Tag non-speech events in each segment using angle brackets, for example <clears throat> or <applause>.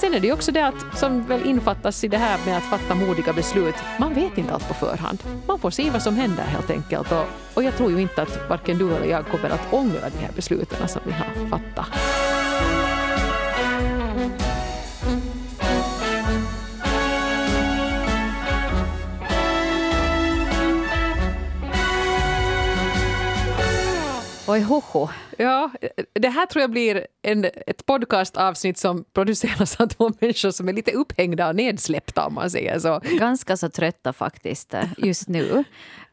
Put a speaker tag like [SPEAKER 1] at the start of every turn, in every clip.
[SPEAKER 1] sen är det ju också det att, som väl infattas i det här med att fatta modiga beslut, man vet inte allt på förhand. Man får se vad som händer helt enkelt. Och, och jag tror ju inte att varken du eller jag kommer att ångra de här besluten som vi har fattat.
[SPEAKER 2] Oj, hoho.
[SPEAKER 1] Ja, det här tror jag blir en, ett podcastavsnitt som produceras av två människor som är lite upphängda och nedsläppta om man säger så.
[SPEAKER 2] Ganska så trötta faktiskt eh, just nu.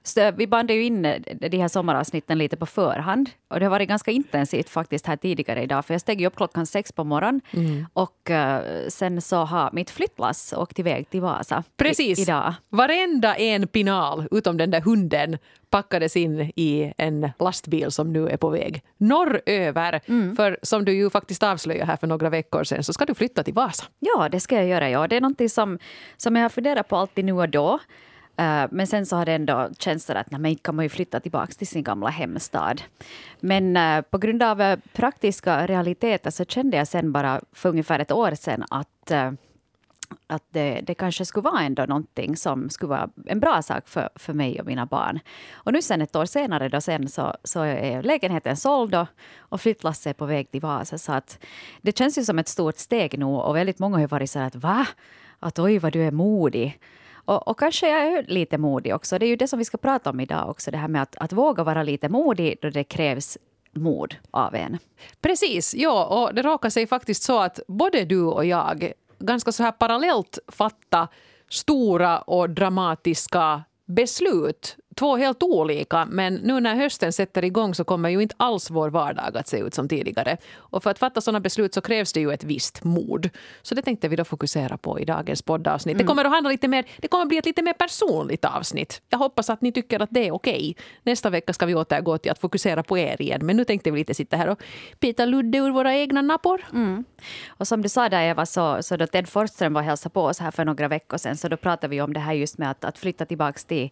[SPEAKER 2] Så vi bandade ju in eh, de här sommaravsnitten lite på förhand. Och det har varit ganska intensivt faktiskt här tidigare idag. För jag steg upp klockan sex på morgonen. Mm. Och uh, sen så har mitt flyttlass åkt iväg till Vasa.
[SPEAKER 1] Precis.
[SPEAKER 2] I, idag.
[SPEAKER 1] Varenda en pinal, utom den där hunden, packades in i en lastbil som nu är på väg norröver. Mm. För som du ju faktiskt avslöjade här för några veckor sedan så ska du flytta till Vasa.
[SPEAKER 2] Ja, det ska jag göra. Ja. Det är någonting som, som jag har funderat på alltid nu och då. Uh, men sen så har det ändå känts så att nej, kan man ju flytta tillbaka till sin gamla hemstad. Men uh, på grund av uh, praktiska realiteter så kände jag sen bara för ungefär ett år sedan att att det, det, kanske skulle vara ändå någonting som skulle vara en bra sak för, för mig och mina barn. Och nu sen ett år senare då sen så, så är lägenheten såld och, och flyttlasset är på väg till Vasa. Så att det känns ju som ett stort steg nu och väldigt många har varit så att va? Att oj vad du är modig. Och, och, kanske jag är lite modig också. Det är ju det som vi ska prata om idag också. Det här med att, att våga vara lite modig då det krävs mod av en.
[SPEAKER 1] Precis, ja, och det råkar sig faktiskt så att både du och jag ganska så här parallellt fatta stora och dramatiska beslut två helt olika, men nu när hösten sätter igång så kommer ju inte alls vår vardag att se ut som tidigare. Och för att fatta sådana beslut så krävs det ju ett visst mod. Så det tänkte vi då fokusera på i dagens poddavsnitt. Mm. Det kommer att handla lite mer, det kommer att bli ett lite mer personligt avsnitt. Jag hoppas att ni tycker att det är okej. Nästa vecka ska vi återgå till att fokusera på er igen, men nu tänkte vi lite sitta här och pita ludde ur våra egna nappor.
[SPEAKER 2] Mm. Och som du sa där Eva, så, så då Ted Forsström var och hälsade på oss här för några veckor sedan, så då pratade vi om det här just med att, att flytta tillbaka till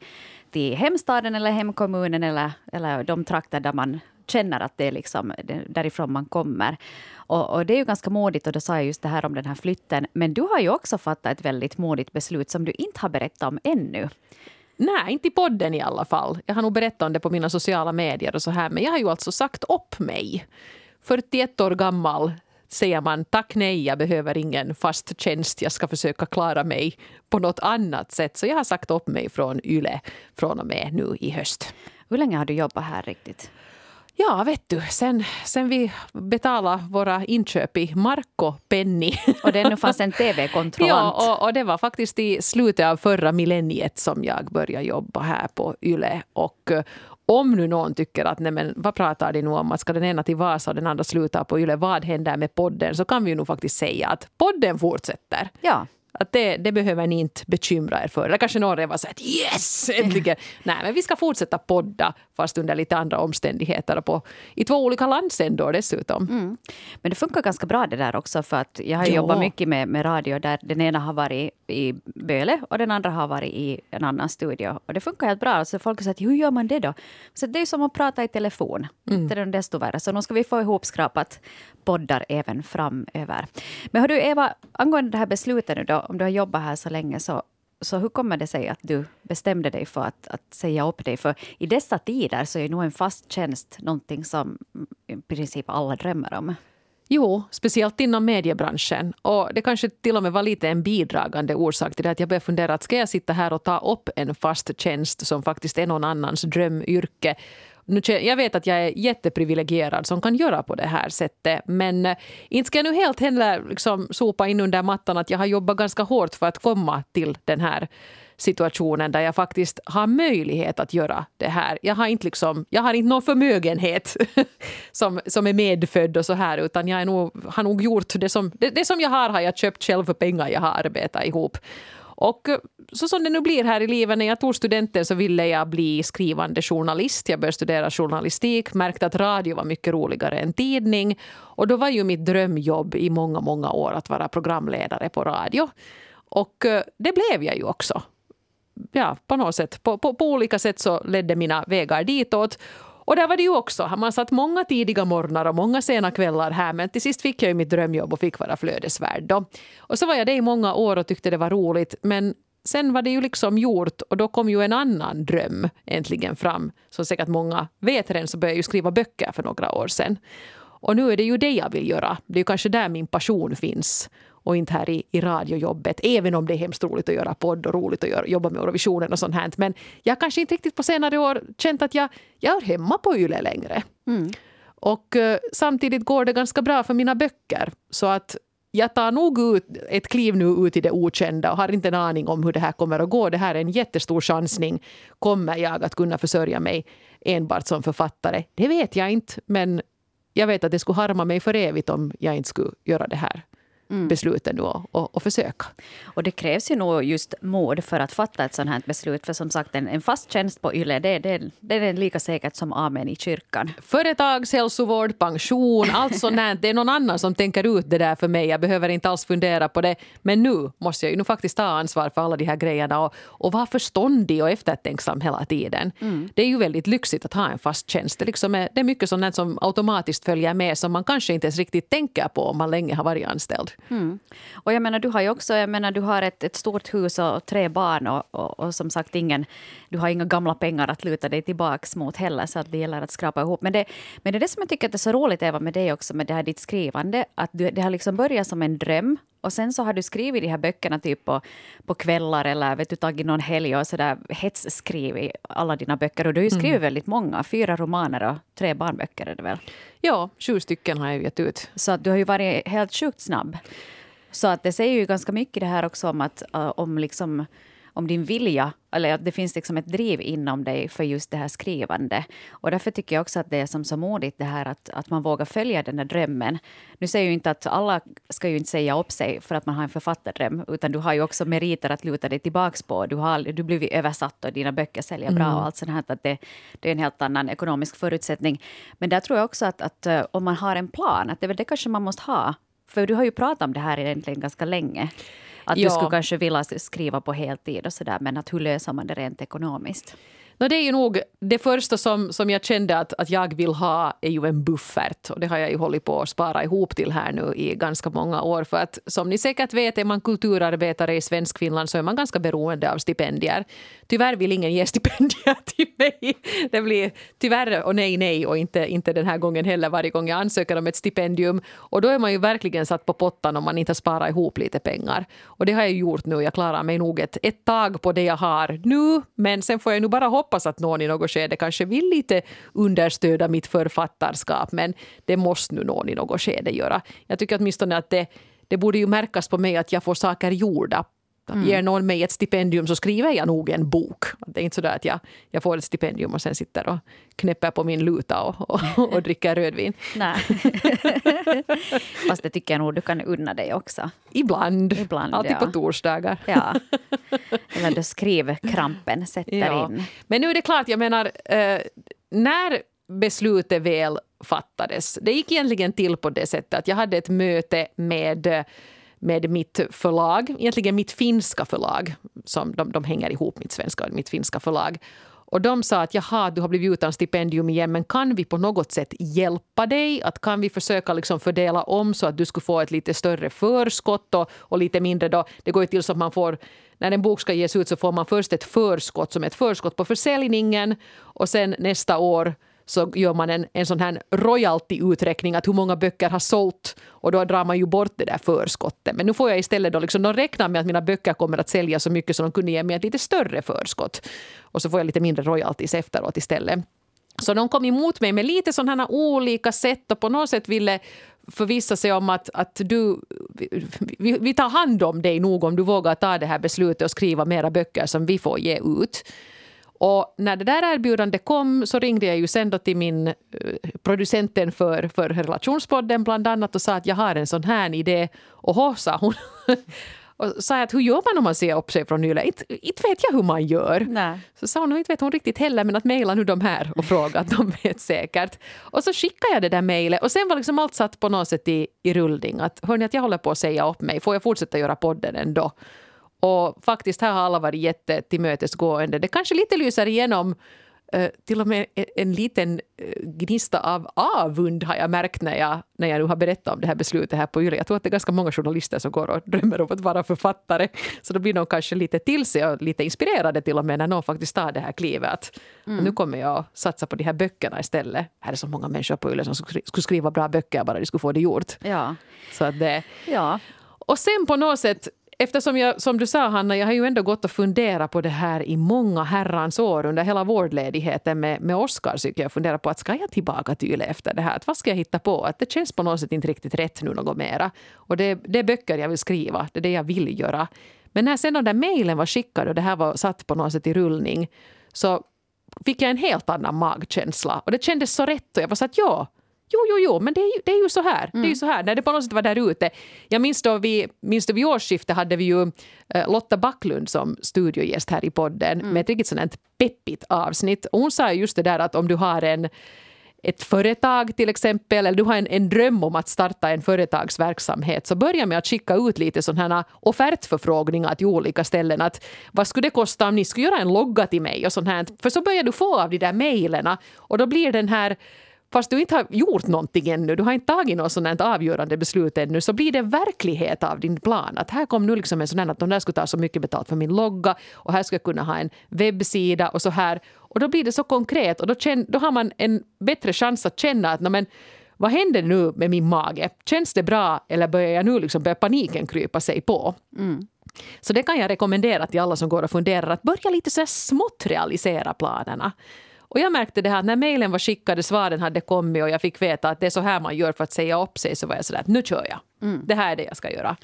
[SPEAKER 2] till hemstaden eller hemkommunen eller, eller de trakter där man känner att det är liksom därifrån man kommer. Och, och, det är ju ganska modigt och då sa jag just det här om den här flytten. Men du har ju också fattat ett väldigt modigt beslut som du inte har berättat om ännu.
[SPEAKER 1] Nej, inte i podden i alla fall. Jag har nog berättat om det på mina sociala medier och så här. Men jag har ju alltså sagt upp mig. 41 år gammal säger man tack nej, jag behöver ingen fast tjänst, jag ska försöka klara mig på något annat sätt. Så jag har sagt upp mig från YLE från och med nu i höst.
[SPEAKER 2] Hur länge har du jobbat här riktigt?
[SPEAKER 1] Ja, vet du, sen, sen vi betalade våra inköp i Marco Penny.
[SPEAKER 2] Och det nu fanns en <laughs> tv-kontrollant.
[SPEAKER 1] ja, och, och, det var faktiskt i slutet av förra millenniet som jag började jobba här på YLE. Och, om nu någon tycker att nej men, vad pratar de nu om, att ska den ena till Vasa och den andra sluta på Yle, vad händer med podden? Så kan vi ju nog faktiskt säga att podden fortsätter.
[SPEAKER 2] Ja.
[SPEAKER 1] Att det, det behöver ni inte bekymra er för. Eller kanske någon redan säger att yes, äntligen. <laughs> Nej, men vi ska fortsätta podda fast under lite andra omständigheter och på, i två olika landsändor dessutom.
[SPEAKER 2] Mm. Men det funkar ganska bra det där också för att jag har jo. jobbat mycket med, med radio där den ena har varit i Böle och den andra har varit i en annan studio. Och det funkar helt bra. Alltså folk har sagt, hur gör man det då? Så det är som att prata i telefon. Mm. Inte det desto värre. Så nu ska vi få ihop skrapat poddar även framöver. Men hör du Eva, angående det här beslutet nu då, om du har jobbat här så länge, så, så hur kommer det sig att du bestämde dig för att, att säga upp dig? För i dessa tider så är nog en fast tjänst någonting som i princip alla drömmer om.
[SPEAKER 1] Jo, speciellt inom mediebranschen. Och det kanske till och med var lite en bidragande orsak till det att jag började fundera att ska jag sitta här och ta upp en fast tjänst som faktiskt är någon annans drömyrke nu, jag vet att jag är jätteprivilegierad som kan göra på det här sättet. Men eh, inte ska jag nu helt heller liksom sopa in under mattan att jag har jobbat ganska hårt för att komma till den här situationen där jag faktiskt har möjlighet att göra det här. Jag har inte, liksom, jag har inte någon förmögenhet <laughs> som, som är medfödd och så här utan jag är nog, har nog gjort det som, det, det som jag har har jag köpt själv för pengar jag har arbetat ihop. Och eh, så som det nu blir här i livet, när jag tog studenten så ville jag bli skrivande journalist. Jag började studera journalistik, märkte att radio var mycket roligare än tidning. Och då var ju mitt drömjobb i många, många år att vara programledare på radio. Och eh, det blev jag ju också. Ja, på något sätt. På, på, på olika sätt så ledde mina vägar ditåt. Och där var det ju också, man satt många tidiga morgnar och många sena kvällar här men till sist fick jag ju mitt drömjobb och fick vara flödesvärd. Då. Och så var jag det i många år och tyckte det var roligt men sen var det ju liksom gjort och då kom ju en annan dröm äntligen fram. Som säkert många vet redan så började jag ju skriva böcker för några år sedan. Och nu är det ju det jag vill göra. Det är ju kanske där min passion finns och inte här i, i radiojobbet. Även om det är hemskt roligt att göra podd och roligt att göra, jobba med Eurovisionen och sånt här. Men jag kanske inte riktigt på senare år känt att jag, jag hör hemma på YLE längre. Mm. Och uh, samtidigt går det ganska bra för mina böcker. Så att jag tar nog ut ett kliv nu ut i det okända och har inte en aning om hur det här kommer att gå. Det här är en jättestor chansning. Kommer jag att kunna försörja mig enbart som författare? Det vet jag inte, men jag vet att det skulle harma mig för evigt om jag inte skulle göra det här mm. besluten och, och, och, försöka.
[SPEAKER 2] Och det krävs ju nog just mod för att fatta ett sådant här beslut. För som sagt, en, en fast tjänst på YLE, det, det, det är lika säkert som amen i kyrkan.
[SPEAKER 1] Företagshälsovård, pension, <laughs> allt sånt. Det är någon annan som tänker ut det där för mig. Jag behöver inte alls fundera på det. Men nu måste jag ju nu faktiskt ta ansvar för alla de här grejerna och, och vara förståndig och eftertänksam hela tiden. Mm. Det är ju väldigt lyxigt att ha en fast tjänst. Det, liksom är, det är mycket sånt som automatiskt följer med som man kanske inte ens riktigt tänker på om man länge har varit anställd.
[SPEAKER 2] Mm. Och jag menar, du har ju också jag menar, du har ett, ett stort hus och tre barn och, och, och, som sagt ingen, du har inga gamla pengar att luta dig tillbaks mot heller så att det gäller att skrapa ihop. Men det, men det är det som jag tycker är så roligt Eva med dig också med det här ditt skrivande att du, det har liksom börjat som en dröm och sen så har du skrivit de här böckerna typ på, på kvällar eller vet du, tagit någon helg och sådär hetsskrivit alla dina böcker. Och du har ju skrivit mm. väldigt många, fyra romaner och tre barnböcker är det väl?
[SPEAKER 1] Ja, sju stycken har jag gett ut.
[SPEAKER 2] Så att du har ju varit helt sjukt snabb. Så att det säger ju ganska mycket det här också om att uh, om liksom om din vilja, eller att det finns liksom ett driv inom dig för just det här skrivande. Och därför tycker jag också att det är som så modigt det här att, att man vågar följa den där drömmen. Nu säger ju inte att alla ska ju inte säga upp sig för att man har en författardröm, utan du har ju också meriter att luta dig tillbaks på. Du har du blivit översatt och dina böcker säljer bra mm. och allt sånt här. Att det, det är en helt annan ekonomisk förutsättning. Men där tror jag också att, att eh, om man har en plan, att det det kanske man måste ha. För du har ju pratat om det här egentligen ganska länge. Att ja. du skulle kanske vilja skriva på heltid och sådär, men att hur löser man det rent ekonomiskt?
[SPEAKER 1] No, det är ju nog det första som, som jag kände att, att jag vill ha är ju en buffert. Och det har jag ju hållit på att spara ihop till här nu i ganska många år. För att som ni säkert vet, är man kulturarbetare i Svenskfinland så är man ganska beroende av stipendier. Tyvärr vill ingen ge <laughs> stipendier till mig. Det blir tyvärr och nej, nej och inte, inte den här gången heller varje gång jag ansöker om ett stipendium. Och då är man ju verkligen satt på pottan om man inte sparar ihop lite pengar. Och det har jag gjort nu. Jag klarar mig nog ett, ett tag på det jag har nu. Men sen får jag nu bara hoppas hoppas att någon i något skede kanske vill lite understöda mitt författarskap men det måste nu någon i något skede göra. Jag tycker åtminstone att det, det borde ju märkas på mig att jag får saker gjorda Mm. Ger någon mig ett stipendium så skriver jag nog en bok. Det är inte så att jag, jag får ett stipendium och sen sitter och knäpper på min luta och, och, och dricker rödvin.
[SPEAKER 2] Nej. <laughs> Fast det tycker jag nog du kan unna dig också.
[SPEAKER 1] Ibland. Ibland Alltid ja. på torsdagar.
[SPEAKER 2] Ja. <laughs> Eller då skrivkrampen sätter ja. in.
[SPEAKER 1] Men nu är det klart, jag menar, eh, när beslutet väl fattades. Det gick egentligen till på det sättet att jag hade ett möte med med mitt förlag, egentligen mitt finska förlag. Som de, de hänger ihop, mitt svenska och mitt finska förlag. Och de sa att jaha, du har blivit utan stipendium igen men kan vi på något sätt hjälpa dig? Att kan vi försöka liksom fördela om så att du skulle få ett lite större förskott och, och lite mindre då. Det går ju till så att man får när en bok ska ges ut så får man först ett förskott som ett förskott på försäljningen och sen nästa år så gör man en, en sån här royalty-uträkning att hur många böcker har sålt och då drar man ju bort det där förskottet. Men nu får jag istället då liksom, de räknar med att mina böcker kommer att sälja så mycket så de kunde ge mig ett lite större förskott. Och så får jag lite mindre royalties efteråt istället. Så de kom emot mig med lite sådana olika sätt och på något sätt ville förvissa sig om att, att du, vi, vi tar hand om dig nog om du vågar ta det här beslutet och skriva mera böcker som vi får ge ut. Och när det där erbjudandet kom så ringde jag ju sen då till min eh, producenten för, för relationspodden bland annat och sa att jag har en sån här idé. Och hå, sa hon. <laughs> och sa att hur gör man om man ser upp sig från Yle? Inte, inte vet jag hur man gör.
[SPEAKER 2] Nej.
[SPEAKER 1] Så sa hon, inte vet hon riktigt heller, men att mejla nu de här och fråga att de vet säkert. Och så skickade jag det där mejlet och sen var liksom allt satt på något sätt i, i rullning. Att hörni, att jag håller på att säga upp mig, får jag fortsätta göra podden ändå? Och faktiskt här har alla varit jättetillmötesgående. Det kanske lite lyser igenom eh, till och med en, en liten eh, gnista av avund har jag märkt när jag, när jag nu har berättat om det här beslutet här på Yle. Jag tror att det är ganska många journalister som går och drömmer om att vara författare. Så då blir de kanske lite till sig och lite inspirerade till och med när någon faktiskt tar det här klivet. Att, mm. Nu kommer jag att satsa på de här böckerna istället. Här är så många människor på Yle som skulle skriva bra böcker bara de skulle få det gjort.
[SPEAKER 2] Ja.
[SPEAKER 1] Så att det,
[SPEAKER 2] ja.
[SPEAKER 1] Och sen på något sätt eftersom jag, som du sa Hanna, jag har ju ändå gått och funderat på det här i många herrans år under hela vårdledigheten med, med Oscar. Så jag funderar på att ska jag tillbaka till Yle efter det här? Att vad ska jag hitta på? Att det känns på något sätt inte riktigt rätt nu något mera. Och det, det är böcker jag vill skriva, det är det jag vill göra. Men när sen de där mejlen var skickade och det här var satt på något sätt i rullning så fick jag en helt annan magkänsla. Och det kändes så rätt och jag var så att ja, Jo, jo, jo, men det är ju, det är ju så här. Mm. Det är ju mm. så här. När det på något sätt var där ute. Jag minns då, vi, minns då vid årsskiftet hade vi ju uh, Lotta Backlund som studiogäst här i podden mm. med ett riktigt sånt peppigt avsnitt. Och hon sa just det där att om du har en ett företag till exempel, eller du har en, en dröm om att starta en företagsverksamhet, så börja med att skicka ut lite sådana offertförfrågningar till olika ställen. Att vad skulle det kosta om ni skulle göra en logga till mig och sånt här. För så börjar du få av de där mejlen och då blir den här fast du inte har gjort någonting ännu, du har inte tagit något sådant avgörande beslut ännu, så blir det verklighet av din plan. Att här kom nu liksom en sån här att de där skulle ta så mycket betalt för min logga och här ska jag kunna ha en webbsida och så här. Och då blir det så konkret och då, känn, då har man en bättre chans att känna att men, vad händer nu med min mage? Känns det bra eller börjar jag nu liksom börja paniken krypa sig på? Mm. Så det kan jag rekommendera till alla som går och funderar att börja lite så smått realisera planerna. Och jag märkte det här att när mejlen var skickade, svaren hade kommit och jag fick veta att det är så här man gör för att säga upp sig så var jag sådär att nu kör jag. Mm. Det här är det jag ska göra.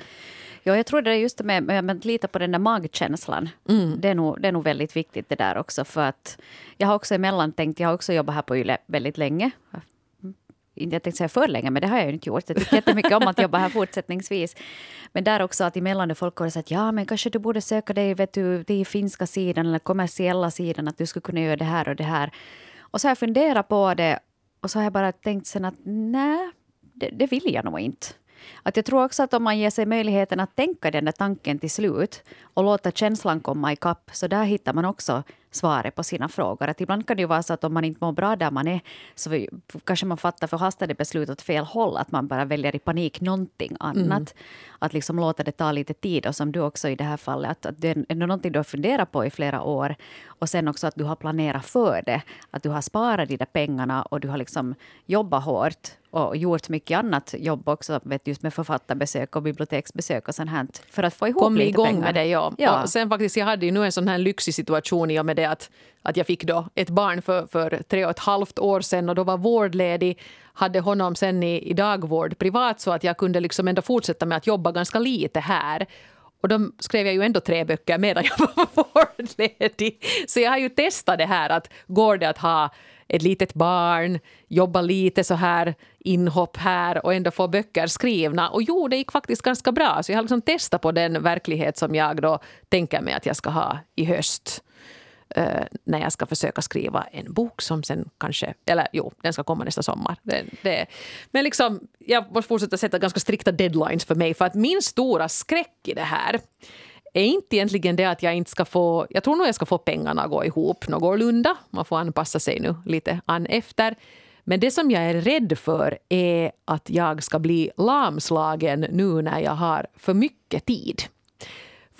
[SPEAKER 2] Ja, jag tror det är just det med, med att lita på den där magkänslan. Mm. Det, är nog, det är nog väldigt viktigt det där också. För att jag har också emellan tänkt, jag har också jobbat här på YLE väldigt länge jag tänkte säga för länge, men det har jag ju inte gjort. Jag tycker jättemycket om att jobba här fortsättningsvis. Men där också att emellan när folk har sagt ja men kanske du borde söka dig vet du, till finska sidan eller kommersiella sidan, att du skulle kunna göra det här och det här. Och så har jag funderat på det och så har jag bara tänkt sen att nej, det, det vill jag nog inte. Att jag tror också att om man ger sig möjligheten att tänka den där tanken till slut och låta känslan komma ikapp, så där hittar man också svaret på sina frågor. Att ibland kan det ju vara så att om man inte mår bra där man är så kanske man fattar förhastade beslut åt fel håll. Att man bara väljer i panik någonting annat. Mm. Att liksom låta det ta lite tid. Och som du också i det här fallet, att, att det är någonting du har funderat på i flera år. Och sen också att du har planerat för det. Att du har sparat de där pengarna och du har liksom jobbat hårt och gjort mycket annat jobb också, vet, just med författarbesök och biblioteksbesök och sånt här, för att få ihop
[SPEAKER 1] Kom
[SPEAKER 2] lite
[SPEAKER 1] igång
[SPEAKER 2] pengar.
[SPEAKER 1] med det, ja. ja. Och sen faktiskt, jag hade ju nu en sån här lyxig situation i och med det att, att jag fick då ett barn för, för tre och ett halvt år sedan och då var vårdledig. Hade honom sen i, i dagvård privat så att jag kunde liksom ändå fortsätta med att jobba ganska lite här. Och då skrev jag ju ändå tre böcker medan <laughs> jag var vårdledig. Så jag har ju testat det här att går det att ha ett litet barn, jobba lite så här inhopp här och ändå få böcker skrivna. Och jo, det gick faktiskt ganska bra. Så jag har liksom testat på den verklighet som jag då tänker mig att jag ska ha i höst. Eh, när jag ska försöka skriva en bok som sen kanske, eller jo, den ska komma nästa sommar. Det, det, men liksom, jag måste fortsätta sätta ganska strikta deadlines för mig för att min stora skräck i det här är inte egentligen det att jag inte ska få... Jag tror nog jag ska få pengarna att gå ihop någorlunda. Man får anpassa sig nu lite an efter. Men det som jag är rädd för är att jag ska bli lamslagen nu när jag har för mycket tid.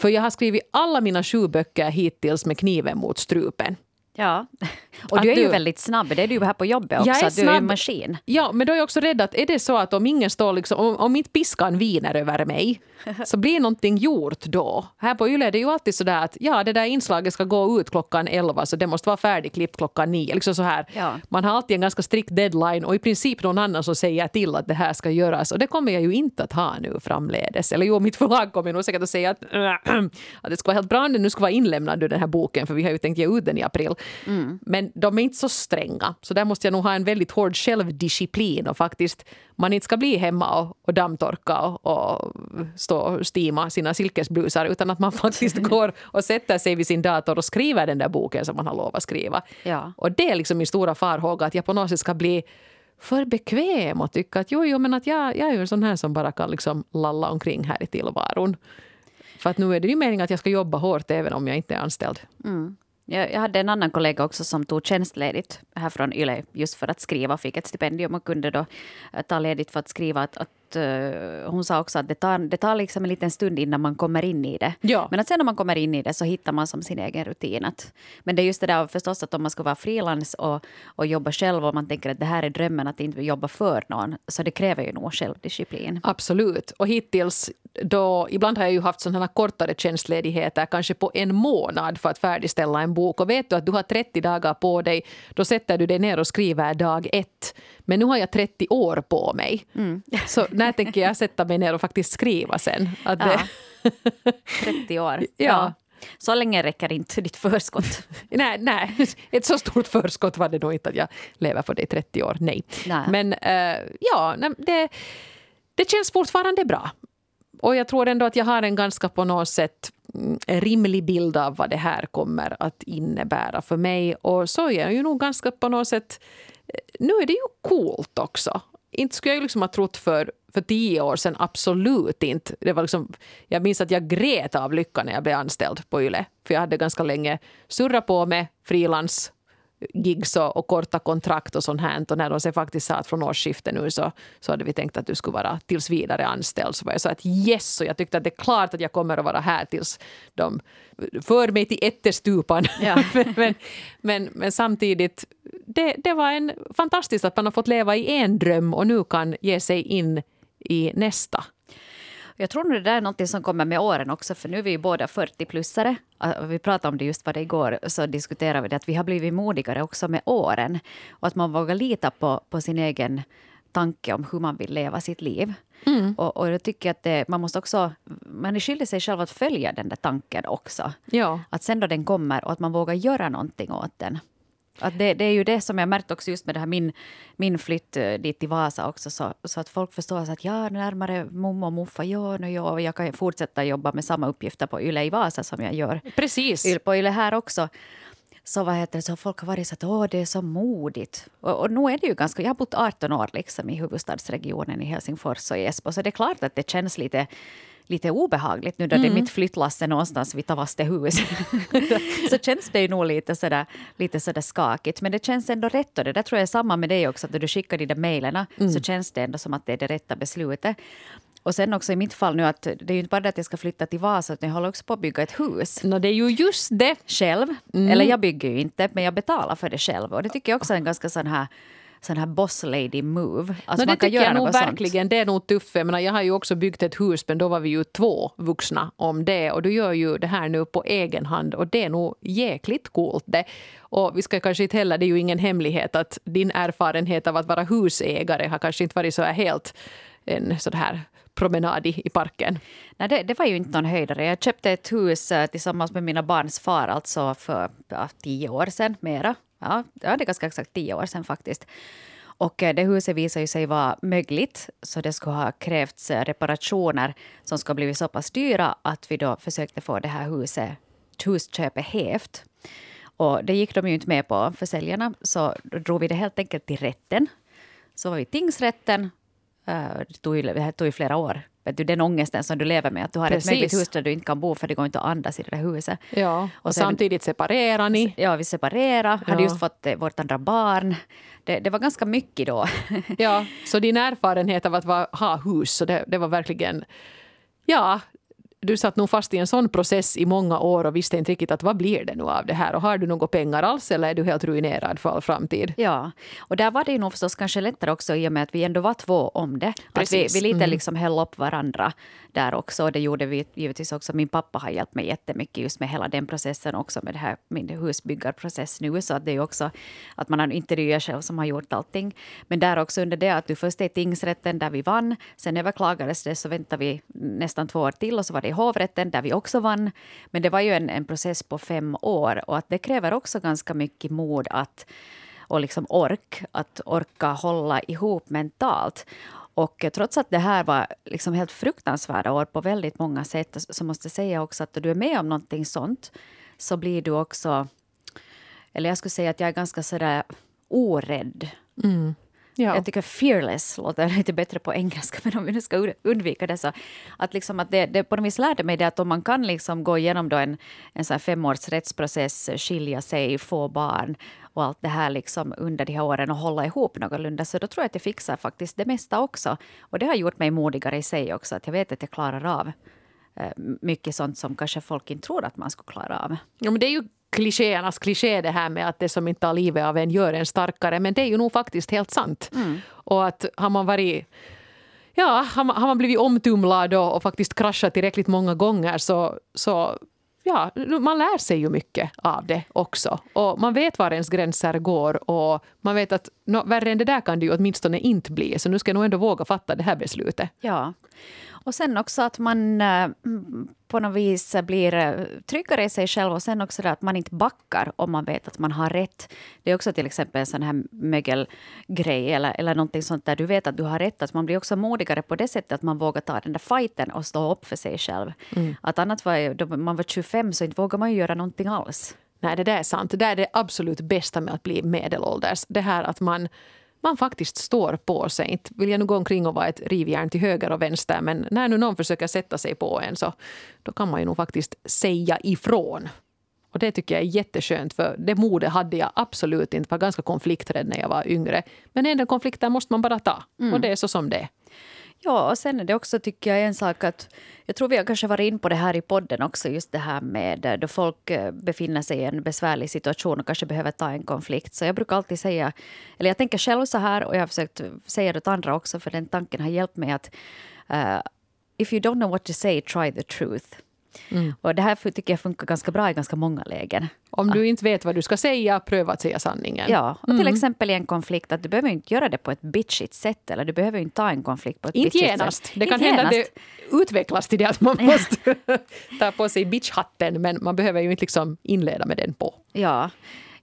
[SPEAKER 1] För jag har skrivit alla mina sju böcker hittills med kniven mot strupen.
[SPEAKER 2] Ja, <laughs> och du är du, ju väldigt snabb. Det är du här på jobbet också. Jag är snabb, du är en maskin.
[SPEAKER 1] Ja, men då är jag också rädd att är det så att om ingen står liksom, om, om inte piskan viner över mig <laughs> så blir någonting gjort då. Här på Yle är det ju alltid så där att ja, det där inslaget ska gå ut klockan 11 så det måste vara färdigklippt klockan 9. Liksom så här. Ja. Man har alltid en ganska strikt deadline och i princip någon annan som säger till att det här ska göras. Och det kommer jag ju inte att ha nu framledes. Eller jo, mitt förlag kommer nog säkert att säga att, <clears throat> att det ska vara helt bra nu ska vara inlämnad den här boken för vi har ju tänkt ge ut den i april. Mm. Men de är inte så stränga. Så där måste jag nog ha en väldigt hård självdisciplin och faktiskt man inte ska bli hemma och, och dammtorka och, och stå och stima sina silkesblusar utan att man <laughs> faktiskt går och sätter sig vid sin dator och skriver den där boken som man har lovat skriva. Ja. Och det är liksom min stora farhåga att jag på något sätt ska bli för bekväm och tycka att jo, jo men att jag, jag är ju en sån här som bara kan liksom lalla omkring här i tillvaron. För att nu är det ju meningen att jag ska jobba hårt även om jag inte är anställd.
[SPEAKER 2] Mm. Jag, jag hade en annan kollega också som tog tjänstledigt här från YLE just för att skriva, fick ett stipendium och kunde då eh, ta ledigt för att skriva. Att, att uh, hon sa också att det tar, det tar liksom en liten stund innan man kommer in i det.
[SPEAKER 1] Ja.
[SPEAKER 2] Men att sen när man kommer in i det så hittar man som sin egen rutin. Att, men det är just det där förstås att om man ska vara frilans och, och jobba själv och man tänker att det här är drömmen att inte jobba för någon, så det kräver ju nog självdisciplin.
[SPEAKER 1] Absolut. Och hittills, då, ibland har jag ju haft sådana kortare tjänstledigheter, kanske på en månad för att färdigställa en bok. Och vet du att du har 30 dagar på dig, då sätter du dig ner och skriver dag ett. Men nu har jag 30 år på mig. Mm. Så <laughs> när tänker jag sätta mig ner och faktiskt skriva sen? Att
[SPEAKER 2] det... ja. 30 år. <laughs> ja. Så länge räcker inte ditt förskott. <laughs>
[SPEAKER 1] nej, nej, ett så stort förskott var det nog inte att jag lever på det i 30 år. Nej. nej. Men uh, ja, det, det känns fortfarande bra. Och jag tror ändå att jag har en ganska på något sätt mm, rimlig bild av vad det här kommer att innebära för mig. Och så är jag ju nog ganska på något sätt... Eh, nu är det ju coolt också. Inte skulle jag liksom ha trott för, för tio år sedan, absolut inte. Det var liksom, jag minns att jag grät av lycka när jag blev anställd på YLE. För jag hade ganska länge surrat på med frilans gigs och, och, korta kontrakt och sånt här. Och när de sen faktiskt sa att från årsskiftet nu så, så hade vi tänkt att du skulle vara tills vidare anställd så var jag så att yes, och jag tyckte att det är klart att jag kommer att vara här tills de för mig till ättestupan. Ja. <laughs> men, men, men, samtidigt, det, det var en fantastiskt att man har fått leva i en dröm och nu kan ge sig in i nästa.
[SPEAKER 2] Jag tror nog det där är något som kommer med åren också, för nu är vi ju båda 40-plussare. Vi pratade om det just var det igår, så diskuterade vi det att vi har blivit modigare också med åren. Och att man vågar lita på, på sin egen tanke om hur man vill leva sitt liv. Mm. Och, och jag tycker att det, man måste också, man är skyldig sig själv att följa den där tanken också.
[SPEAKER 1] Ja.
[SPEAKER 2] Att sen då den kommer och att man vågar göra någonting åt den. Att det, det, är ju det som jag märkt också just med det här min, min flytt eh, dit till Vasa också. Så, så att folk förstår att ja, närmare mommo och muffa, ja, ja, jag kan fortsätta jobba med samma uppgifter på Yle i Vasa som jag gör
[SPEAKER 1] Precis.
[SPEAKER 2] på Yle här också. Så vad heter det, så folk har varit så att åh, det är så modigt. Och, och nu är det ju ganska, jag har bott 18 år liksom i huvudstadsregionen i Helsingfors och i Esbo, så det är klart att det känns lite lite obehagligt nu då mm. det är mitt flyttlass är någonstans vid Tavastehus. <laughs> så känns det ju nog lite sådär, lite sådär skakigt. Men det känns ändå rätt och det där tror jag är samma med dig också. Att när du skickar de där mejlen mm. så känns det ändå som att det är det rätta beslutet. Och sen också i mitt fall nu att det är ju inte bara det att jag ska flytta till Vasa utan jag håller också på att bygga ett hus.
[SPEAKER 1] No, det är ju just det.
[SPEAKER 2] Själv. Mm. Eller jag bygger ju inte men jag betalar för det själv. Och det tycker jag också är en ganska sån här sån här boss lady move.
[SPEAKER 1] Alltså no, det tycker jag nog verkligen. Det är nog tufft. Jag, menar, jag har ju också byggt ett hus men då var vi ju två vuxna om det. Och du gör ju det här nu på egen hand och det är nog jäkligt coolt det. Och vi ska kanske inte heller, det är ju ingen hemlighet att din erfarenhet av att vara husägare har kanske inte varit så här helt en sån här promenad i, parken?
[SPEAKER 2] Nej, det, det, var ju inte någon höjdare. Jag köpte ett hus eh, tillsammans med mina barns far alltså för ja, tio år sedan, mera. Ja, det är ganska exakt tio år sedan faktiskt. Och eh, det huset visade sig vara mögligt, så det skulle ha krävts eh, reparationer som skulle ha blivit så pass dyra att vi då försökte få det här huset, husköpet hävt. Och det gick de ju inte med på, försäljarna, så då drog vi det helt enkelt till rätten. Så var vi tingsrätten. Eh, det tog, det tog ju flera år vet du, den ångesten som du lever med. Att du har Precis. ett mögligt hus där du inte kan bo för det går inte att andas i det där huset.
[SPEAKER 1] Ja, och, och sen, samtidigt separerar ni.
[SPEAKER 2] Ja, vi separerade. Ja. Hade just fått eh, vårt andra barn. Det, det, var ganska mycket då.
[SPEAKER 1] ja, så din erfarenhet av att va, ha hus, så det, det var verkligen... Ja, du satt nog fast i en sån process i många år och visste inte riktigt att vad blir det nu av det här och har du några pengar alls eller är du helt ruinerad för all framtid?
[SPEAKER 2] Ja, och där var det ju nog förstås kanske lättare också i och med att vi ändå var två om det. Precis. Att vi, vi lite mm. liksom höll upp varandra där också. Och det gjorde vi givetvis också. Min pappa har hjälpt mig jättemycket just med hela den processen också med det här, min husbyggarprocess nu. Så att det är också att man har en interiör själv som har gjort allting. Men där också under det att du först är tingsrätten där vi vann. Sen överklagades det så väntade vi nästan två år till och så var det i hovrätten där vi också vann. Men det var ju en, en process på fem år och att det kräver också ganska mycket mod att och liksom ork, att orka hålla ihop mentalt. Och trots att det här var liksom helt fruktansvärda år på väldigt många sätt så måste jag säga också att när du är med om någonting sånt så blir du också... Eller jag skulle säga att jag är ganska sådär orädd.
[SPEAKER 1] Mm.
[SPEAKER 2] Ja. Jag tycker fearless låter <laughs> lite bättre på engelska, men om vi nu ska undvika det så... Att, liksom att det, det på något vis lärde mig det att om man kan liksom gå igenom då en, en så här femårs rättsprocess, skilja sig, få barn och allt det här liksom under de här åren och hålla ihop någorlunda, så då tror jag att jag fixar faktiskt det mesta också. Och det har gjort mig modigare i sig också, att jag vet att jag klarar av mycket sånt som kanske folk inte tror att man skulle klara av.
[SPEAKER 1] Ja, men det är ju klichéernas kliché det här med att det som inte tar livet av en gör en starkare. Men det är ju nog faktiskt helt sant. Mm. Och att har man varit Ja, har man, har man blivit omtumlad och, och, faktiskt kraschat tillräckligt många gånger så, så ja, man lär sig ju mycket av det också. Och man vet var ens gränser går och man vet att no, värre än det där kan det ju åtminstone inte bli. Så nu ska jag nog ändå våga fatta det här beslutet.
[SPEAKER 2] Ja. Och sen också att man äh, på något vis blir eh, tryggare i sig själv och sen också att man inte backar om man vet att man har rätt. Det är också till exempel en sån här mögelgrej eller, eller någonting sånt där du vet att du har rätt. Att man blir också modigare på det sättet att man vågar ta den där fighten och stå upp för sig själv. Mm. Att annat var, då man var 25 så inte vågar man ju göra någonting alls.
[SPEAKER 1] Nej, det där är sant. Det där är det absolut bästa med att bli medelålders. Det här att man man faktiskt står på sig. Inte vill jag nu gå omkring och vara ett rivjärn till höger och vänster men när nu någon försöker sätta sig på en så då kan man ju nog faktiskt säga ifrån. Och det tycker jag är jätteskönt för det modet hade jag absolut inte. Jag var ganska konflikträdd när jag var yngre. Men en del konflikter måste man bara ta mm. och det är så som det är.
[SPEAKER 2] Ja, och sen är det också tycker jag en sak att jag tror vi har kanske varit in på det här i podden också, just det här med eh, då folk eh, befinner sig i en besvärlig situation och kanske behöver ta en konflikt. Så jag brukar alltid säga, eller jag tänker själv så här och jag har försökt säga det åt andra också, för den tanken har hjälpt mig att uh, if you don't know what to say, try the truth. Mm. Och det här tycker jag funkar ganska bra i ganska många lägen.
[SPEAKER 1] Om du inte vet vad du ska säga, pröva att säga sanningen.
[SPEAKER 2] Ja, och till mm. exempel i en konflikt att du behöver inte göra det på ett bitchigt sätt eller du behöver inte ta en konflikt på ett
[SPEAKER 1] inte
[SPEAKER 2] bitchigt
[SPEAKER 1] genast.
[SPEAKER 2] sätt.
[SPEAKER 1] Det kan hända att det utvecklas till det att man <laughs> måste ta på sig bitchhatten men man behöver ju inte liksom inleda med den på.
[SPEAKER 2] Ja.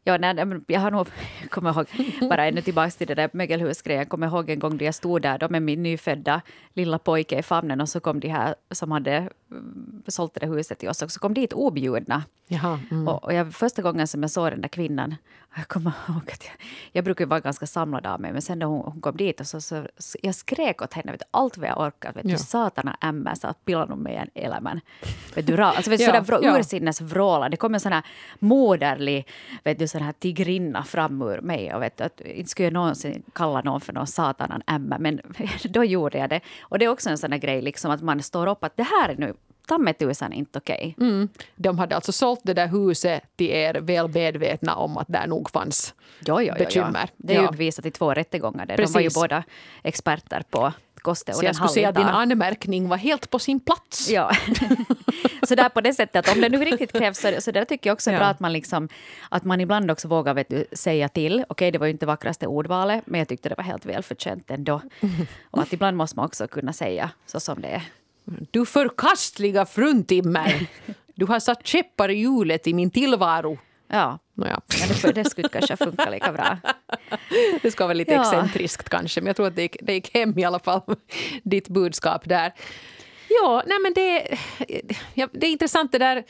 [SPEAKER 2] Ja, nej, jag har nog, <laughs> kommer ihåg, bara ännu tillbaka till det där mögelhusgrejen, jag kommer ihåg en gång då jag stod där då med min nyfödda lilla pojke i famnen och så kom de här som hade mm, sålt det huset till oss och så kom dit objudna. Jaha, mm. och, och jag, första gången som jag såg den där kvinnan, jag kommer <laughs> ihåg att jag, jag brukar vara ganska samlad av mig, men sen när hon, hon kom dit och så, så, så jag skrek åt henne vet, allt vad jag orkade. Vet, ja. Du satana ämma, så pilla nog med en elämän. Vet du, alltså, vet, <laughs> ja, sådär vrå, ja. Det kom en sån här moderlig vet du, sån här tigrinna fram ur mig. Och vet, att, inte skulle jag någonsin kalla någon för någon satanan ämma, men <laughs> då gjorde jag det. Och det är också en sån här grej, liksom, att man står upp att det här är nu ta mig tusan inte okej.
[SPEAKER 1] Okay. Mm. De hade alltså sålt det där huset till er väl medvetna om att där nog fanns jo, jo, jo, bekymmer.
[SPEAKER 2] Det är ju bevisat i två rättegångar. Där. De var ju båda experter på koste
[SPEAKER 1] Så jag skulle säga att din anmärkning var helt på sin plats.
[SPEAKER 2] Ja. <laughs> så där på det sättet, att om det nu riktigt krävs, så, så där tycker jag också är ja. bra att man, liksom, att man ibland också vågar vet du, säga till. Okej, okay, det var ju inte vackraste ordvalet, men jag tyckte det var helt välförtjänt ändå. <laughs> Och att ibland måste man också kunna säga så som det är.
[SPEAKER 1] Du förkastliga fruntimmer! Du har satt käppar i hjulet i min tillvaro.
[SPEAKER 2] Ja,
[SPEAKER 1] Nåja.
[SPEAKER 2] ja det, det skulle kanske funka lika bra.
[SPEAKER 1] Det ska vara lite ja. excentriskt kanske, men jag tror att det gick, det gick hem i alla fall, ditt budskap där. Ja, nej men det, ja, det är intressant det där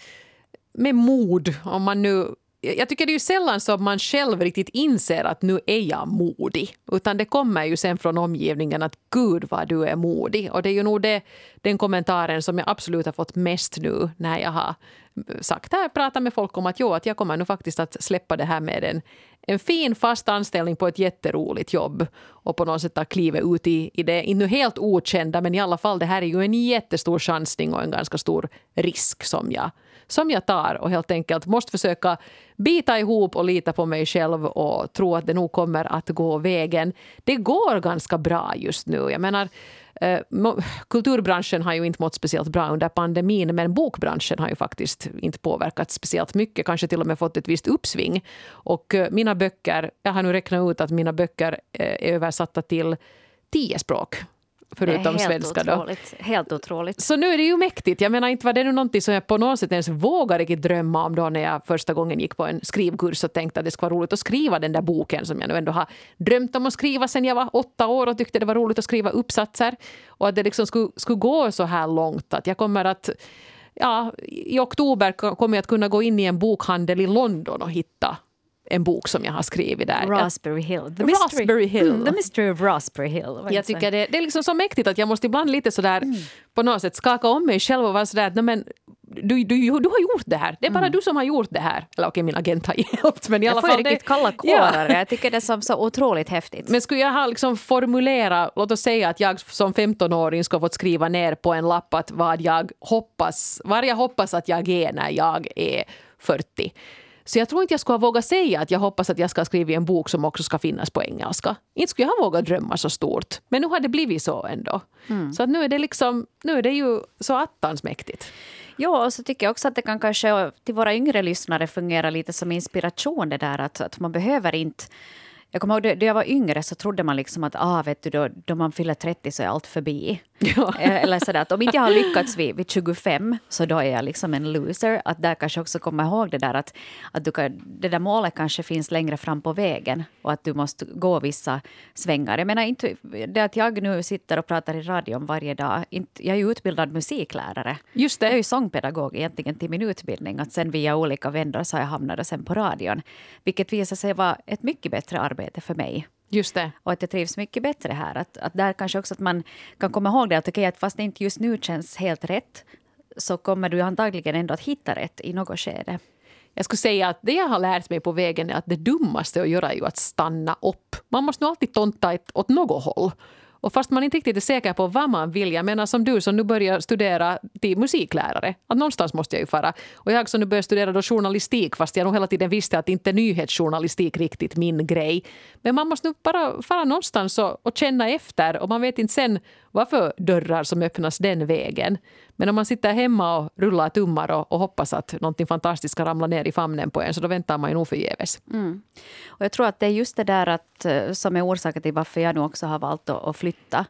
[SPEAKER 1] med mod, om man nu jag tycker det är ju sällan som man själv riktigt inser att nu är jag modig. Utan det kommer ju sen från omgivningen att gud vad du är modig. Och det är ju nog det, den kommentaren som jag absolut har fått mest nu när jag har eh, sagt här, pratat med folk om att jo, att jag kommer nu faktiskt att släppa det här med en, en fin fast anställning på ett jätteroligt jobb och på något sätt ta klivet ut i, i det, nu helt okända, men i alla fall det här är ju en jättestor chansning och en ganska stor risk som jag som jag tar och helt enkelt måste försöka bita ihop och lita på mig själv och tro att det nog kommer att gå vägen. Det går ganska bra just nu. Jag menar, eh, kulturbranschen har ju inte mått speciellt bra under pandemin men bokbranschen har ju faktiskt inte påverkats speciellt mycket, kanske till och med fått ett visst uppsving. Och eh, mina böcker, jag har nu räknat ut att mina böcker eh, är översatta till tio språk förutom helt svenska.
[SPEAKER 2] Otroligt. Helt otroligt.
[SPEAKER 1] Så nu är det ju mäktigt. Jag menar inte var det nu någonting som jag på något sätt ens vågade drömma om då när jag första gången gick på en skrivkurs och tänkte att det skulle vara roligt att skriva den där boken som jag nu ändå har drömt om att skriva sen jag var åtta år och tyckte det var roligt att skriva uppsatser. Och att det liksom skulle, skulle gå så här långt att jag kommer att ja, i oktober kommer jag att kunna gå in i en bokhandel i London och hitta en bok som jag har skrivit där.
[SPEAKER 2] Raspberry Hill.
[SPEAKER 1] The Raspberry Hill.
[SPEAKER 2] Mm, the Mystery of Raspberry Hill.
[SPEAKER 1] Jag tycker det, det är liksom så mäktigt att jag måste ibland lite sådär mm. på något sätt skaka om mig själv och vara sådär att men, du, du, du har gjort det här. Det är bara mm. du som har gjort det här. Eller okej, min agent har <laughs> hjälpt. Men i alla
[SPEAKER 2] jag
[SPEAKER 1] får
[SPEAKER 2] riktigt kalla kårar. <laughs> Ja. Jag tycker det är så, otroligt häftigt.
[SPEAKER 1] Men skulle jag ha liksom formulera, låt oss säga att jag som 15-åring ska fått skriva ner på en lapp att vad jag hoppas, vad jag hoppas att jag är när jag är 40. Så jag tror inte jag skulle ha vågat säga att jag hoppas att jag ska skriva en bok som också ska finnas på engelska. Inte skulle jag ha vågat drömma så stort. Men nu har det blivit så ändå. Mm. Så att nu är det liksom, nu är det ju så attans mäktigt.
[SPEAKER 2] Ja, och så tycker jag också att det kan kanske till våra yngre lyssnare fungera lite som inspiration det där att, att man behöver inte jag kommer ihåg, då jag var yngre så trodde man liksom att ah, vet du, då, då man fyller 30 så är allt förbi. Ja. <laughs> Eh, eller sådär att om inte jag har lyckats vid, vid 25 så då är jag liksom en loser. Att där kanske också komma ihåg det där att, att du kan, det där målet kanske finns längre fram på vägen och att du måste gå vissa svängar. Jag menar inte det att jag nu sitter och pratar i radion varje dag. Inte, jag är ju utbildad musiklärare.
[SPEAKER 1] Just det.
[SPEAKER 2] Jag är ju sångpedagog egentligen till min utbildning. Att sen via olika vändor så har jag hamnat sen på radion. Vilket visar sig vara ett mycket bättre arbete för mig.
[SPEAKER 1] Just det.
[SPEAKER 2] Och att jag trivs mycket bättre här. Att, att där kanske också att man kan komma ihåg det att, okay, att fast det inte just nu känns helt rätt så kommer du antagligen ändå att hitta rätt i något skede.
[SPEAKER 1] Jag skulle säga att det jag har lärt mig på vägen är att det dummaste att göra är att stanna upp. Man måste nog alltid tonta åt något håll. Och fast man inte riktigt är säker på vad man vill, jag menar som du som nu börjar studera till musiklärare, att någonstans måste jag ju fara. Och jag som nu börjar studera då journalistik, fast jag nog hela tiden visste att inte nyhetsjournalistik riktigt min grej. Men man måste nu bara fara någonstans och, och känna efter och man vet inte sen vad för dörrar som öppnas den vägen. Men om man sitter hemma och rullar tummar och, och hoppas att någonting fantastiskt ska ramla ner i famnen på en så då väntar man ju nog förgäves.
[SPEAKER 2] Mm. Och jag tror att det är just det där att, eh, som är orsaken till varför jag nu också har valt att, att flytta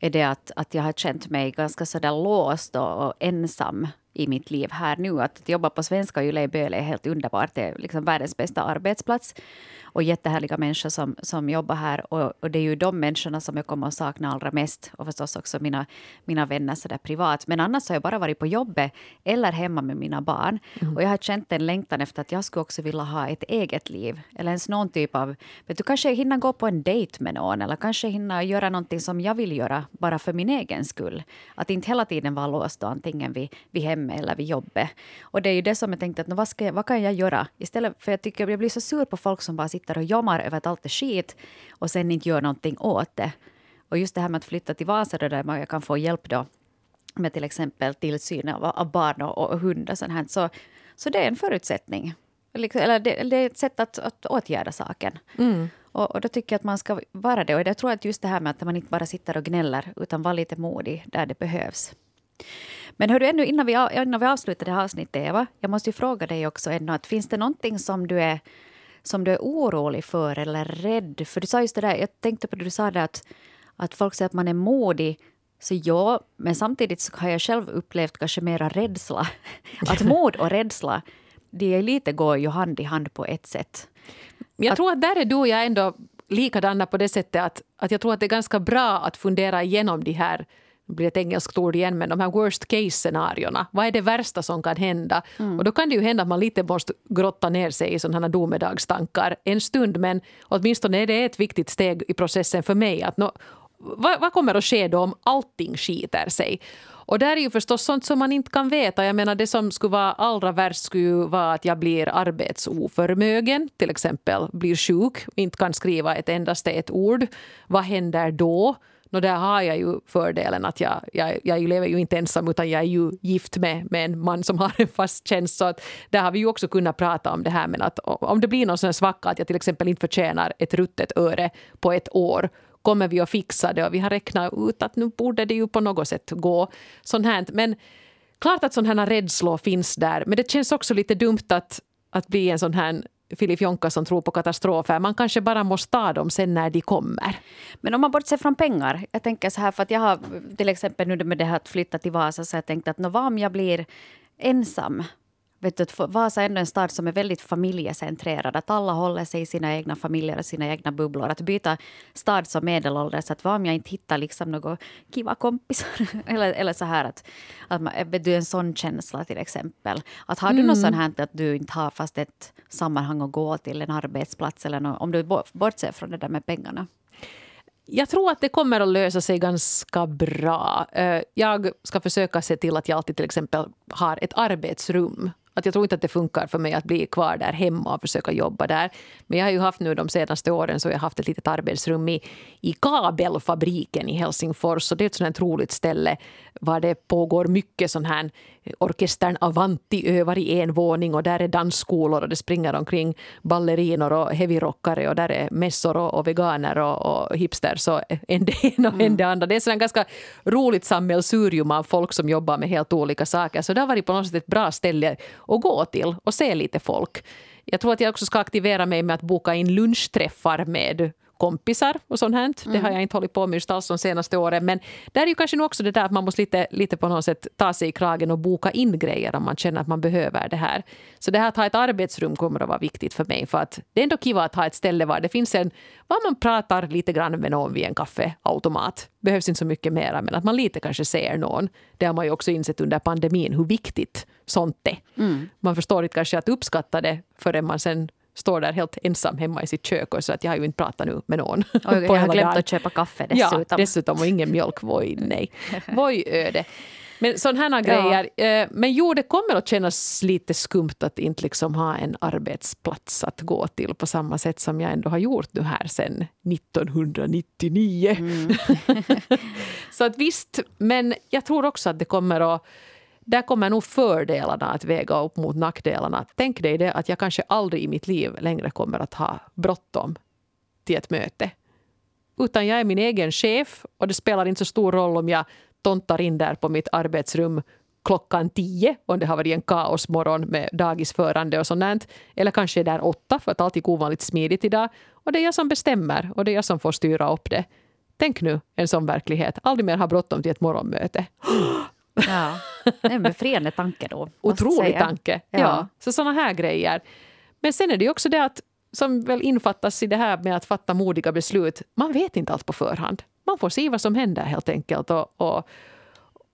[SPEAKER 2] är det att, att jag har känt mig ganska så där låst och, och ensam i mitt liv här nu. Att jobba på Svenska Yle i Böle är helt underbart. Det är liksom världens bästa arbetsplats och jättehärliga människor som, som jobbar här. Och, och, det är ju de människorna som jag kommer att sakna allra mest. Och förstås också mina, mina vänner så där privat. Men annars har jag bara varit på jobbet eller hemma med mina barn. Mm. Och jag har känt en längtan efter att jag skulle också vilja ha ett eget liv. Eller ens någon typ av... Vet du, kanske hinna gå på en dejt med någon. Eller kanske hinna göra någonting som jag vill göra bara för min egen skull. Att inte hela tiden vara låst då, antingen vid, vid hemmet eller vid jobbet. Och det är ju det som jag tänkte att vad, ska jag, vad kan jag göra? Istället för jag tycker jag blir så sur på folk som bara sitter och jammar över att allt är skit och sen inte gör någonting åt det. Och just det här med att flytta till Vasa där jag kan få hjälp då med till exempel tillsyn av, av barn och, och hund och sånt här. Så, så det är en förutsättning. Eller det, det är ett sätt att, att åtgärda saken. Mm. Och, och, då tycker jag att man ska vara det. Och jag tror att just det här med att man inte bara sitter och gnäller utan vara lite modig där det behövs. Men hörru, ännu innan vi, innan vi avslutar det här avsnittet, Eva, jag måste ju fråga dig också ännu, att finns det någonting som du är som du är orolig för eller rädd? För du sa just det där, jag tänkte på det du sa där att, att folk säger att man är modig. Så ja, men samtidigt så har jag själv upplevt kanske mera rädsla. <laughs> Att mod och rädsla, det lite går ju hand i hand på ett sätt.
[SPEAKER 1] Jag att, tror att där är du och jag ändå likadana på det sättet att, att jag tror att det är ganska bra att fundera igenom de här blir ett engelskt ord igen, men de här worst case-scenarierna. Vad är det värsta som kan hända? Mm. Och då kan det ju hända att man lite måste grotta ner sig i sådana domedagstankar en stund, men åtminstone är det ett viktigt steg i processen för mig. att no, vad, vad kommer att ske då om allting skiter sig? Och där är ju förstås sånt som man inte kan veta. Jag menar det som skulle vara allra värst skulle vara att jag blir arbetsoförmögen, till exempel blir sjuk, inte kan skriva ett endaste ett ord. Vad händer då? No, där har jag ju fördelen att jag, jag, jag lever ju inte ensam utan jag är ju gift med, med en man som har en fast tjänst. Så att där har vi ju också kunnat prata om det här men att om det blir någon sån svacka att jag till exempel inte förtjänar ett ruttet öre på ett år kommer vi att fixa det och vi har räknat ut att nu borde det ju på något sätt gå. Sånt här. Men klart att sådana här rädslor finns där men det känns också lite dumt att, att bli en sån här Filip Jonka som tror på katastrofer. Man kanske bara måste ta dem sen när de kommer.
[SPEAKER 2] Men om man bortser från pengar. Jag tänker så här, för att jag har till exempel nu med det här att flytta till Vasa, så jag tänkte att vad om jag blir ensam vet du, att Vasa är ändå en stad som är väldigt familjecentrerad. Att alla håller sig i sina egna familjer och sina egna bubblor. Att byta stad som medelålders, att vad om jag inte hittar liksom några kiva kompisar? <laughs> eller, eller så här att, att man, du en sån känsla till exempel. Att har du mm. något sånt här att du inte har fast ett sammanhang att gå till, en arbetsplats eller något, om du bortser från det där med pengarna?
[SPEAKER 1] Jag tror att det kommer att lösa sig ganska bra. Eh, jag ska försöka se till att jag alltid till exempel har ett arbetsrum att jag tror inte att det funkar för mig att bli kvar där hemma och försöka jobba där. Men jag har ju haft nu de senaste åren så jag har haft ett litet arbetsrum i, i kabelfabriken i Helsingfors. Så det är ett sådant roligt ställe var det pågår mycket sån här orkestern Avanti övar i en våning och där är dansskolor och det springer omkring ballerinor och heavyrockare och där är mässor och, och veganer och, och hipsters och en det ena och en det andra. Det är ett ganska roligt sammelsurium av folk som jobbar med helt olika saker. Så det har varit på något sätt ett bra ställe att gå till och se lite folk. Jag tror att jag också ska aktivera mig med att boka in lunchträffar med kompisar och sånt här. Det har mm. jag inte hållit på med just alls de senaste åren. Men där är ju kanske också det där att man måste lite, lite på något sätt ta sig i kragen och boka in grejer om man känner att man behöver det här. Så det här att ha ett arbetsrum kommer att vara viktigt för mig. För att det är ändå kiva att ha ett ställe var det finns en, var man pratar lite grann med någon vid en kaffeautomat. Behövs inte så mycket mera, men att man lite kanske ser någon. Det har man ju också insett under pandemin hur viktigt sånt är. Mm. Man förstår inte kanske att uppskatta det förrän man sen står där helt ensam hemma i sitt kök och så att jag har ju inte pratat nu med någon.
[SPEAKER 2] Och jag <laughs> har glömt att köpa kaffe dessutom.
[SPEAKER 1] Ja, dessutom och ingen mjölk. Voi nej. <laughs> Voi öde. Men sådana här grejer. Ja. Men jo, det kommer att kännas lite skumt att inte liksom ha en arbetsplats att gå till på samma sätt som jag ändå har gjort nu här sedan 1999. Mm. <laughs> så att visst, men jag tror också att det kommer att där kommer nog fördelarna att väga upp mot nackdelarna. Tänk dig det att jag kanske aldrig i mitt liv längre kommer att ha bråttom till ett möte. Utan jag är min egen chef och det spelar inte så stor roll om jag tontar in där på mitt arbetsrum klockan tio om det har varit en kaosmorgon med dagisförande och sånt. Eller kanske är där åtta för att allt gick ovanligt smidigt idag. Och det är jag som bestämmer och det är jag som får styra upp det. Tänk nu en sån verklighet. Aldrig mer ha bråttom till ett morgonmöte. <gasps>
[SPEAKER 2] Ja, en befriande tanke då.
[SPEAKER 1] Otrolig tanke. Ja. ja. Så sådana här grejer. Men sen är det ju också det att som väl infattas i det här med att fatta modiga beslut. Man vet inte allt på förhand. Man får se vad som händer helt enkelt. Och, och,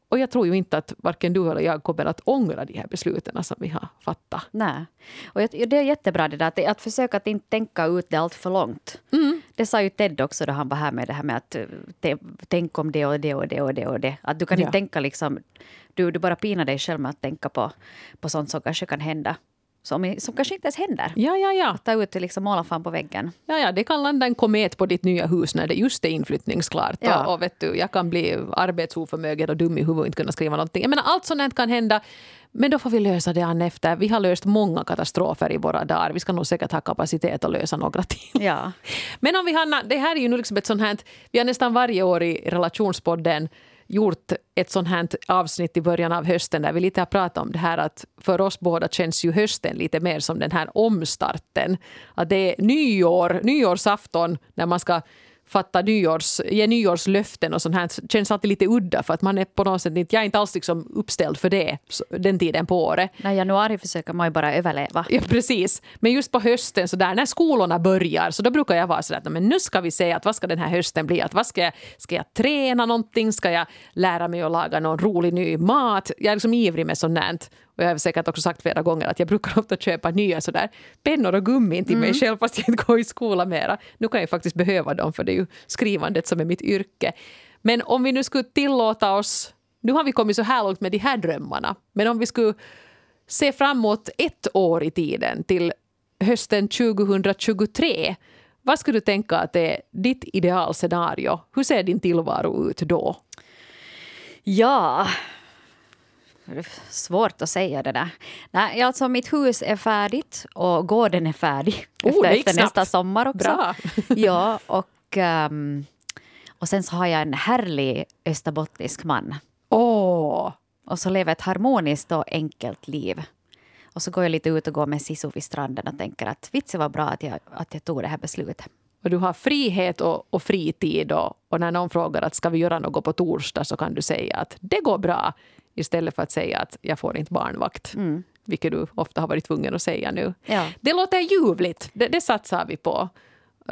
[SPEAKER 1] och jag tror ju inte att varken du eller jag kommer att ångra de här besluten som vi har fattat.
[SPEAKER 2] Nej. Och det är jättebra det där, att, att försöka att inte tänka ut det allt för långt. Mm. Det sa ju Ted också då han var här med det här med att tänk om det och det och det och det och det. Att du kan ja. inte tänka liksom, du, du bara pinar dig själv med att tänka på, på sånt som kanske kan hända som, som kanske inte ens händer.
[SPEAKER 1] Ja, ja, ja.
[SPEAKER 2] Att ta ut liksom målarfan på väggen.
[SPEAKER 1] Ja, ja, det kan landa en komet på ditt nya hus när det just är inflyttningsklart. Ja. Och, och, vet du, jag kan bli arbetsoförmögen och dum i huvudet och inte kunna skriva någonting. Jag menar, allt sånt kan hända. Men då får vi lösa det an efter. Vi har löst många katastrofer i våra dagar. Vi ska nog säkert ha kapacitet att lösa några till.
[SPEAKER 2] Ja.
[SPEAKER 1] Men om vi har, det här är ju nu liksom ett sånt här, vi har nästan varje år i relationspodden gjort ett sånt här avsnitt i början av hösten där vi lite har pratat om det här att för oss båda känns ju hösten lite mer som den här omstarten. Att det är nyår, nyårsafton när man ska fatta nyårs, ge nyårslöften och sånt här känns alltid lite udda för att man är på något sätt inte, jag är inte alls liksom uppställd för det den tiden på året.
[SPEAKER 2] Nej, januari försöker man ju bara överleva.
[SPEAKER 1] Ja, precis. Men just på hösten så där när skolorna börjar så då brukar jag vara sådär men nu ska vi se att vad ska den här hösten bli? Att vad ska jag, ska jag träna någonting? Ska jag lära mig att laga någon rolig ny mat? Jag är liksom ivrig med sånt. Och jag har säkert också sagt flera gånger att jag brukar ofta köpa nya sådär pennor och gummin till mm. mig själv fast jag inte går i skola mera. Nu kan jag faktiskt behöva dem för det är ju skrivandet som är mitt yrke. Men om vi nu skulle tillåta oss, nu har vi kommit så här långt med de här drömmarna, men om vi skulle se framåt ett år i tiden till hösten 2023 vad skulle du tänka att är ditt idealscenario? Hur ser din tillvaro ut då?
[SPEAKER 2] Ja, Svårt att säga det där. Nej, alltså mitt hus är färdigt och gården är färdig
[SPEAKER 1] oh,
[SPEAKER 2] efter,
[SPEAKER 1] efter
[SPEAKER 2] nästa sommar också.
[SPEAKER 1] Bra. <laughs>
[SPEAKER 2] ja, och, um, och sen så har jag en härlig österbottnisk man.
[SPEAKER 1] Oh.
[SPEAKER 2] Och så lever ett harmoniskt och enkelt liv. Och så går jag lite ut och går med Sisu vid stranden och tänker att vitsen var bra att jag, att jag tog det här beslutet.
[SPEAKER 1] Och du har frihet och, och fritid och, och när någon frågar att ska vi göra något på torsdag så kan du säga att det går bra istället för att säga att jag får inte barnvakt.
[SPEAKER 2] Mm.
[SPEAKER 1] Vilket du ofta har varit tvungen att säga nu.
[SPEAKER 2] Ja.
[SPEAKER 1] Det låter ljuvligt, det, det satsar vi på.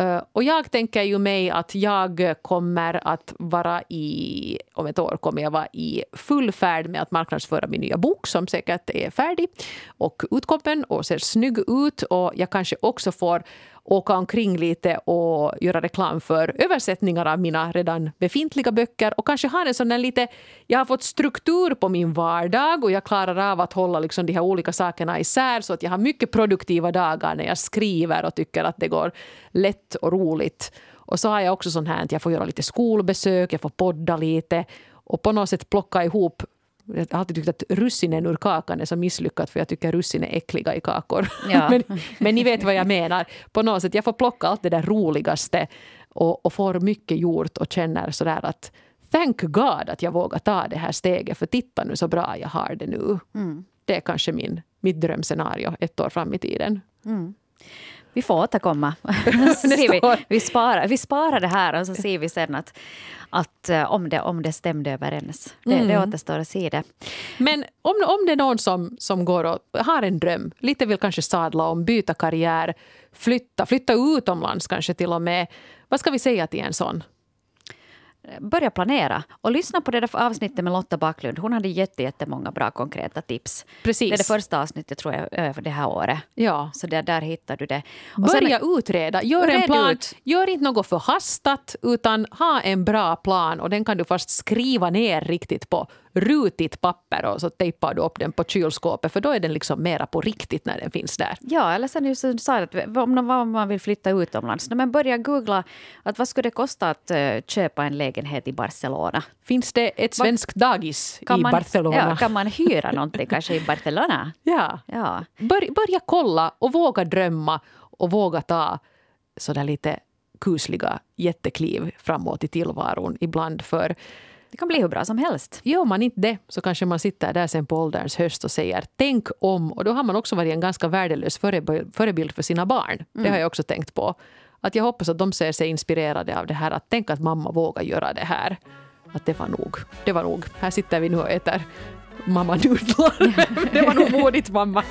[SPEAKER 1] Uh, och jag tänker ju mig att jag kommer att vara i, om ett år kommer jag vara i full färd med att marknadsföra min nya bok som säkert är färdig och utkommen och ser snygg ut. Och jag kanske också får åka omkring lite och göra reklam för översättningar av mina redan befintliga böcker och kanske ha en sån där lite... Jag har fått struktur på min vardag och jag klarar av att hålla liksom de här olika sakerna isär så att jag har mycket produktiva dagar när jag skriver och tycker att det går lätt och roligt. Och så har jag också sånt här att jag får göra lite skolbesök, jag får podda lite och på något sätt plocka ihop jag har alltid tyckt att russinen ur kakan är så misslyckat för jag tycker russin är äckliga i kakor. <laughs>
[SPEAKER 2] Ja.
[SPEAKER 1] men, men ni vet vad jag menar. På något sätt, jag får plocka allt det där roligaste och, och får mycket gjort och känner sådär att thank God att jag vågar ta det här steget för titta nu så bra jag har det nu.
[SPEAKER 2] Mm.
[SPEAKER 1] Det är kanske min, mitt drömscenario ett år fram i tiden.
[SPEAKER 2] Mm. Vi får återkomma. <laughs> vi, vi, sparar, vi sparar det här och så ser vi sen att, att eh, om, det, om det stämde överens. Det, mm. det återstår att se det.
[SPEAKER 1] Men om, om det är någon som, som går och har en dröm, lite vill kanske sadla om, byta karriär, flytta, flytta utomlands kanske till och med. Vad ska vi säga till en sån?
[SPEAKER 2] Börja planera. Och lyssna på det där avsnittet med Lotta Backlund. Hon hade jättemånga bra konkreta tips.
[SPEAKER 1] Precis.
[SPEAKER 2] Det är det första avsnittet tror jag för det här året.
[SPEAKER 1] Ja.
[SPEAKER 2] Så där, där hittar du det.
[SPEAKER 1] Och börja sen, utreda. Gör en plan. Ut. Gör inte något förhastat utan ha en bra plan och den kan du först skriva ner riktigt på rutigt papper och så tejpar du upp den på kylskåpet för då är den liksom mera på riktigt när den finns där.
[SPEAKER 2] Ja, eller sen just du sa att om man vill flytta utomlands, men börja googla att vad skulle det kosta att uh, köpa en lägenhet i Barcelona?
[SPEAKER 1] Finns det ett svenskt dagis i
[SPEAKER 2] man,
[SPEAKER 1] Barcelona?
[SPEAKER 2] Ja, kan man hyra någonting kanske i Barcelona? <laughs>
[SPEAKER 1] Ja.
[SPEAKER 2] ja.
[SPEAKER 1] Bör, börja kolla och våga drömma och våga ta sådär lite kusliga jättekliv framåt i tillvaron ibland. För
[SPEAKER 2] det kan bli hur bra som helst.
[SPEAKER 1] Gör man inte det så kanske man sitter där sen på ålderns höst och säger tänk om. Och då har man också varit en ganska värdelös förebild för sina barn. Mm. Det har jag också tänkt på. Att jag hoppas att de ser sig inspirerade av det här. Att tänk att mamma vågar göra det här. Att det var nog. Det var nog. Här sitter vi nu och äter mamma nudlar. <laughs> det var nog modigt mamma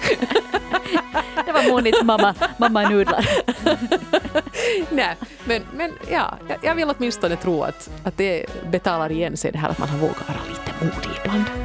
[SPEAKER 2] det var Monits mamma, mamma nudlar.
[SPEAKER 1] Nej, men, men ja, jag vill åtminstone tro att, att det betalar igen sig det här att man har vågat vara lite modig ibland.